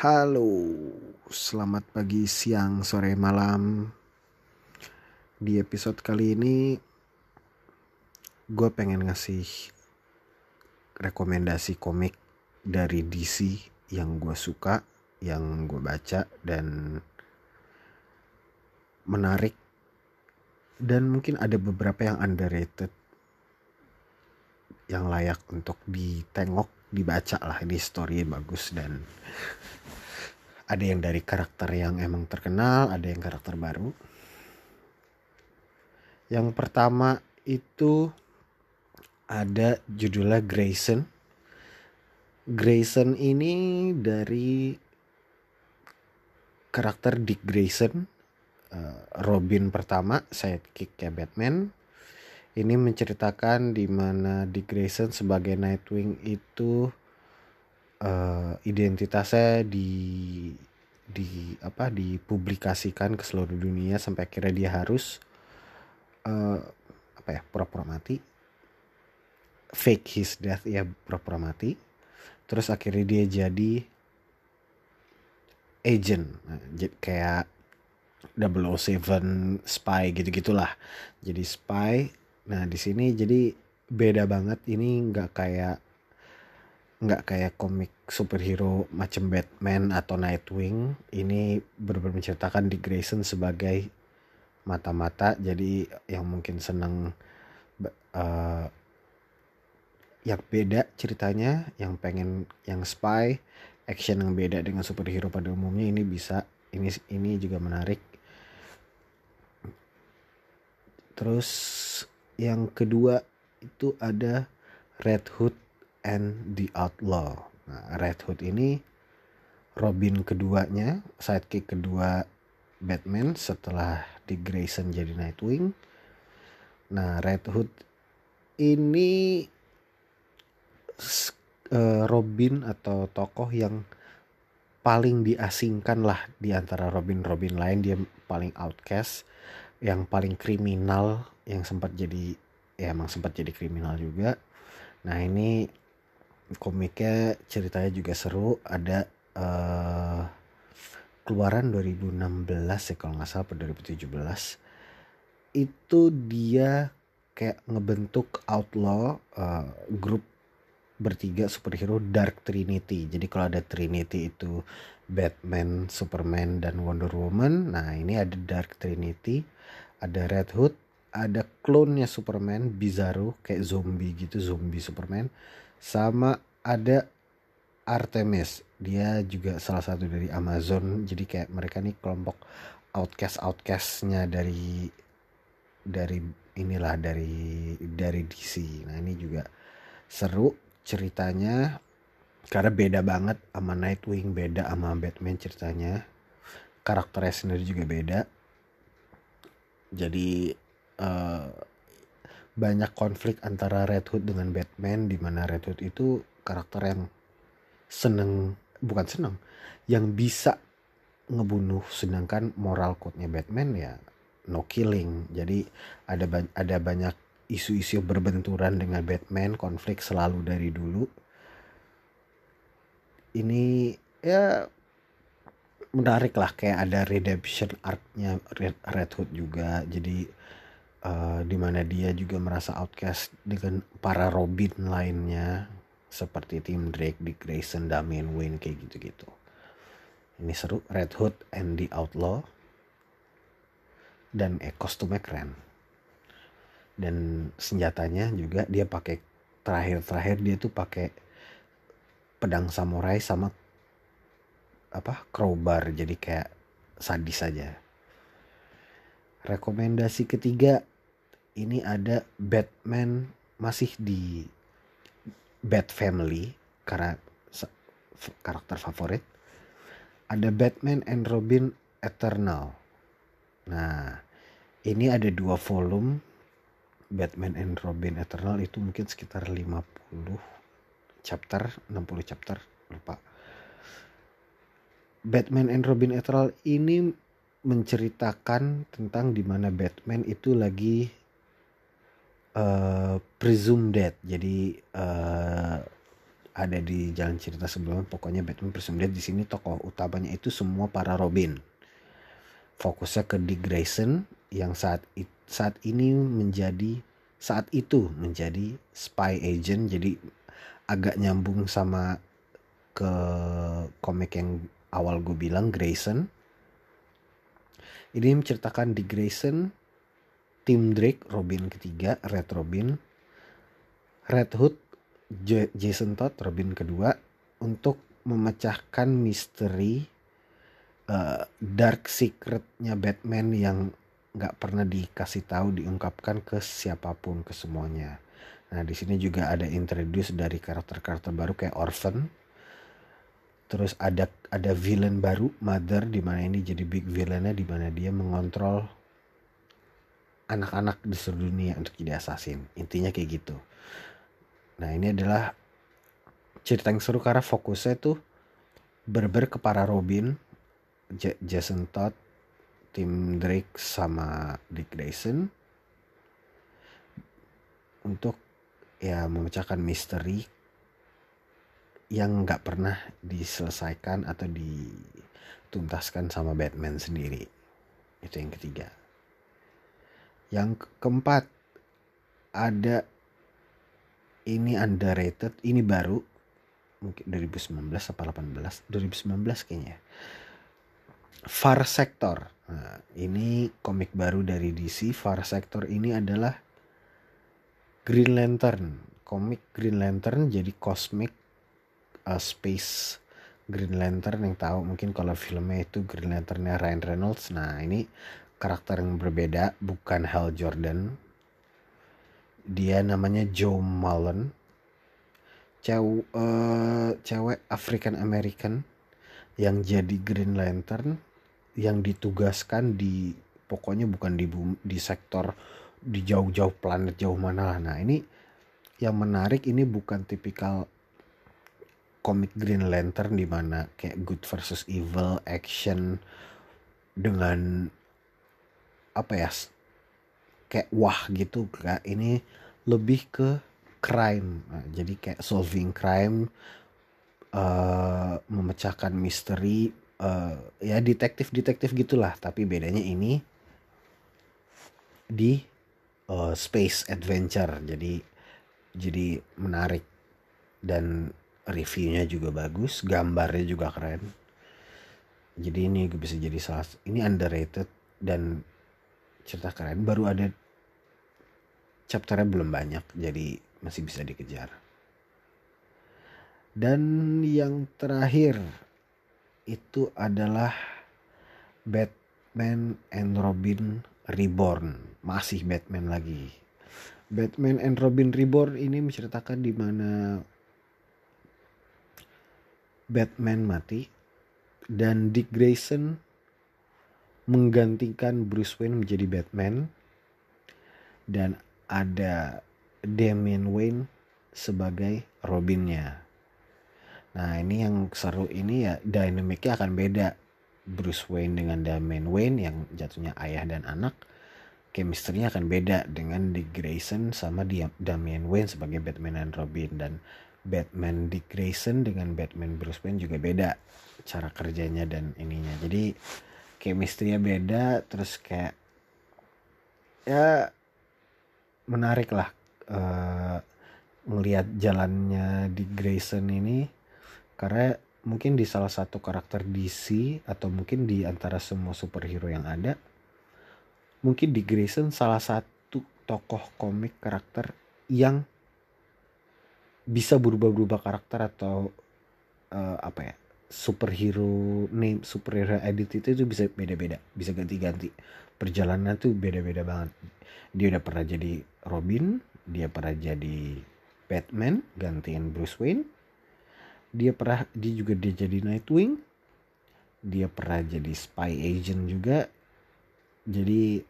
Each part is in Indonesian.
Halo, selamat pagi, siang, sore, malam. Di episode kali ini, gue pengen ngasih rekomendasi komik dari DC yang gue suka, yang gue baca, dan menarik. Dan mungkin ada beberapa yang underrated, yang layak untuk ditengok, dibaca lah. Ini story bagus dan ada yang dari karakter yang emang terkenal, ada yang karakter baru. Yang pertama itu ada judulnya Grayson. Grayson ini dari karakter Dick Grayson, uh, Robin pertama, sidekicknya Batman. Ini menceritakan di mana Dick Grayson sebagai Nightwing itu uh, identitasnya di di apa dipublikasikan ke seluruh dunia sampai akhirnya dia harus uh, apa ya pura-pura mati. Fake his death ya pura-pura mati. Terus akhirnya dia jadi agent. Nah, kayak 007 spy gitu gitulah jadi spy. Nah di sini jadi beda banget. Ini nggak kayak nggak kayak komik superhero macam Batman atau Nightwing. Ini benar-benar menceritakan di Grayson sebagai mata-mata. Jadi yang mungkin seneng uh, yang beda ceritanya yang pengen yang spy action yang beda dengan superhero pada umumnya ini bisa. Ini ini juga menarik. Terus yang kedua itu ada Red Hood and the Outlaw. Nah, Red Hood ini Robin keduanya, sidekick kedua Batman setelah di Grayson jadi Nightwing. Nah, Red Hood ini uh, Robin atau tokoh yang paling diasingkan lah di antara Robin-Robin lain dia paling outcast, yang paling kriminal, yang sempat jadi ya emang sempat jadi kriminal juga. Nah, ini komiknya ceritanya juga seru ada uh, keluaran 2016 ya kalau nggak salah 2017 itu dia kayak ngebentuk outlaw uh, grup bertiga superhero Dark Trinity. Jadi kalau ada Trinity itu Batman, Superman dan Wonder Woman. Nah, ini ada Dark Trinity, ada Red Hood, ada klonnya Superman, Bizarro kayak zombie gitu, zombie Superman sama ada Artemis. Dia juga salah satu dari Amazon. Jadi kayak mereka nih kelompok outcast outcastnya dari dari inilah dari dari DC nah ini juga seru ceritanya. Karena beda banget sama Nightwing beda sama Batman ceritanya. Karakternya sendiri juga beda. Jadi uh, banyak konflik antara Red Hood dengan Batman di mana Red Hood itu karakter yang seneng bukan seneng yang bisa ngebunuh sedangkan moral code-nya Batman ya no killing. Jadi ada ada banyak isu-isu berbenturan dengan Batman konflik selalu dari dulu. Ini ya menarik lah kayak ada redemption arc-nya Red, Red Hood juga. Jadi uh, mana dia juga merasa outcast dengan para Robin lainnya seperti Tim Drake, Dick Grayson, Damian Wayne kayak gitu-gitu. Ini seru Red Hood and the Outlaw dan eh, kostumnya keren. Dan senjatanya juga dia pakai terakhir-terakhir dia tuh pakai pedang samurai sama apa crowbar jadi kayak sadis saja. Rekomendasi ketiga ini ada Batman masih di Bat Family karena karakter favorit. Ada Batman and Robin Eternal. Nah, ini ada dua volume Batman and Robin Eternal itu mungkin sekitar 50 chapter, 60 chapter, lupa. Batman and Robin Eternal ini menceritakan tentang di mana Batman itu lagi uh, presumed dead. Jadi uh, ada di jalan cerita sebelumnya pokoknya Batman Personal di sini tokoh utamanya itu semua para Robin. Fokusnya ke Dick Grayson yang saat saat ini menjadi saat itu menjadi spy agent. Jadi agak nyambung sama ke komik yang awal gue bilang Grayson. Ini menceritakan Dick Grayson Tim Drake Robin ketiga Red Robin Red Hood Jason Todd Robin kedua untuk memecahkan misteri uh, dark secretnya Batman yang nggak pernah dikasih tahu diungkapkan ke siapa pun ke semuanya. Nah di sini juga ada introduce dari karakter-karakter baru kayak Orphan. Terus ada ada villain baru Mother di mana ini jadi big villainnya di mana dia mengontrol anak-anak di seluruh dunia untuk jadi assassin. Intinya kayak gitu. Nah ini adalah cerita yang seru karena fokusnya tuh berber ke para Robin, Jason Todd, Tim Drake sama Dick Grayson untuk ya memecahkan misteri yang nggak pernah diselesaikan atau dituntaskan sama Batman sendiri. Itu yang ketiga. Yang keempat ada ini underrated, ini baru mungkin 2019 apa 18 2019 kayaknya. Far Sector. Nah, ini komik baru dari DC Far Sector ini adalah Green Lantern. Komik Green Lantern jadi cosmic uh, space Green Lantern yang tahu mungkin kalau filmnya itu Green Lanternnya Ryan Reynolds. Nah ini karakter yang berbeda bukan Hal Jordan. Dia namanya Joe Mullen. Cewek uh, cewek African American yang jadi Green Lantern yang ditugaskan di pokoknya bukan di bumi, di sektor di jauh-jauh planet jauh mana lah. Nah ini yang menarik ini bukan tipikal komik Green Lantern di mana kayak good versus evil action dengan apa ya kayak wah gitu kak. Ini lebih ke crime. Nah, jadi kayak solving crime uh, memecahkan misteri uh, ya detektif detektif gitulah. Tapi bedanya ini di uh, space adventure. Jadi jadi menarik. Dan reviewnya juga bagus gambarnya juga keren. Jadi ini bisa jadi salah ini underrated dan cerita keren. Baru ada chapternya belum banyak jadi masih bisa dikejar. Dan yang terakhir itu adalah Batman and Robin Reborn. Masih Batman lagi. Batman and Robin Reborn ini menceritakan di mana Batman mati dan Dick Grayson menggantikan Bruce Wayne menjadi Batman. Dan ada Damian Wayne sebagai Robinnya. Nah ini yang seru. Ini ya dinamiknya akan beda. Bruce Wayne dengan Damian Wayne yang jatuhnya ayah dan anak chemistry-nya akan beda dengan Dick Grayson sama Damian Wayne sebagai Batman dan Robin. Dan Batman Dick Grayson dengan Batman Bruce Wayne juga beda cara kerjanya dan ininya. Jadi chemistry-nya beda terus kayak ya menarik lah uh, melihat jalannya di Grayson ini. Karena mungkin di salah satu karakter DC atau mungkin di antara semua superhero yang ada mungkin di Grayson salah satu tokoh komik karakter yang bisa berubah-berubah karakter atau uh, apa ya superhero name superhero identity itu bisa beda-beda bisa ganti-ganti. Perjalanan tuh beda-beda banget. Dia udah pernah jadi Robin dia pernah jadi Batman gantiin Bruce Wayne. Dia pernah dia juga dia jadi Nightwing. Dia pernah jadi spy agent juga. Jadi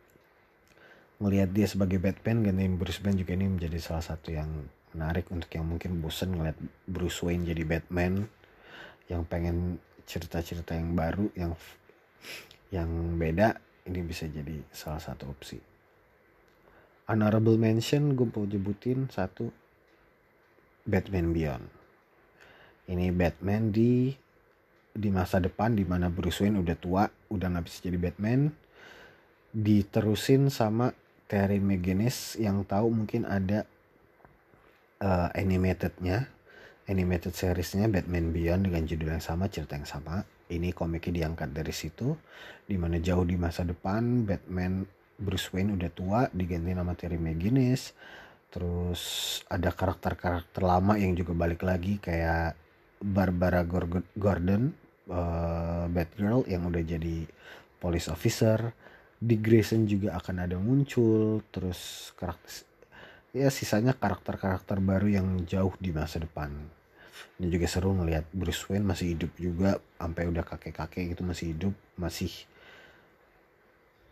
ngelihat dia sebagai Batman gantiin Bruce Wayne juga ini menjadi salah satu yang menarik untuk yang mungkin bosen ngeliat Bruce Wayne jadi Batman yang pengen cerita-cerita yang baru yang yang beda ini bisa jadi salah satu opsi. Honorable mention gue mau jebutin satu Batman Beyond. Ini Batman di di masa depan di mana Bruce Wayne udah tua udah nggak bisa jadi Batman. Diterusin sama Terry McGinnis yang tahu mungkin ada uh, animatednya animated seriesnya Batman Beyond dengan judul yang sama cerita yang sama. Ini komiknya diangkat dari situ di mana jauh di masa depan Batman Bruce Wayne udah tua diganti nama Terry McGinnis. Terus ada karakter-karakter lama yang juga balik lagi kayak Barbara Gordon uh, Batgirl yang udah jadi police officer. Dick Grayson juga akan ada muncul terus karakter ya sisanya karakter-karakter baru yang jauh di masa depan ini juga seru ngelihat Bruce Wayne masih hidup juga sampai udah kakek-kakek gitu masih hidup masih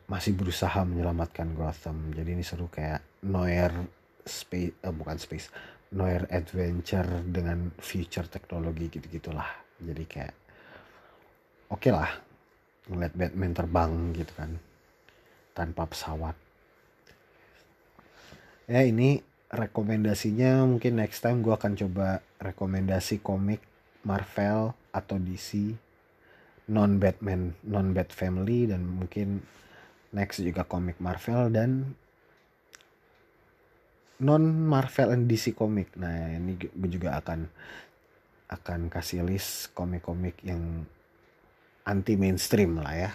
masih berusaha menyelamatkan Gotham. Jadi ini seru kayak Noir space eh, bukan space Noir adventure dengan future teknologi gitu gitulah jadi kayak oke okay lah ngeliat Batman terbang gitu kan tanpa pesawat. Ya ini rekomendasinya mungkin next time gue akan coba rekomendasi komik Marvel atau DC non Batman non Bat Family dan mungkin next juga komik Marvel dan non Marvel and DC komik. Nah ini gue juga akan akan kasih list komik-komik yang anti mainstream lah ya.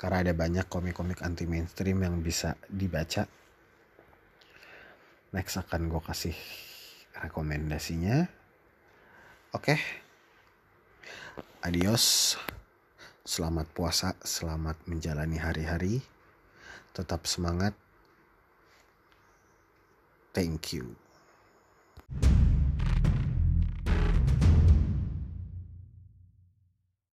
Karena ada banyak komik-komik anti mainstream yang bisa dibaca next akan gue kasih rekomendasinya. Oke. Okay. adios. Selamat puasa selamat menjalani hari-hari. Tetap semangat. Thank you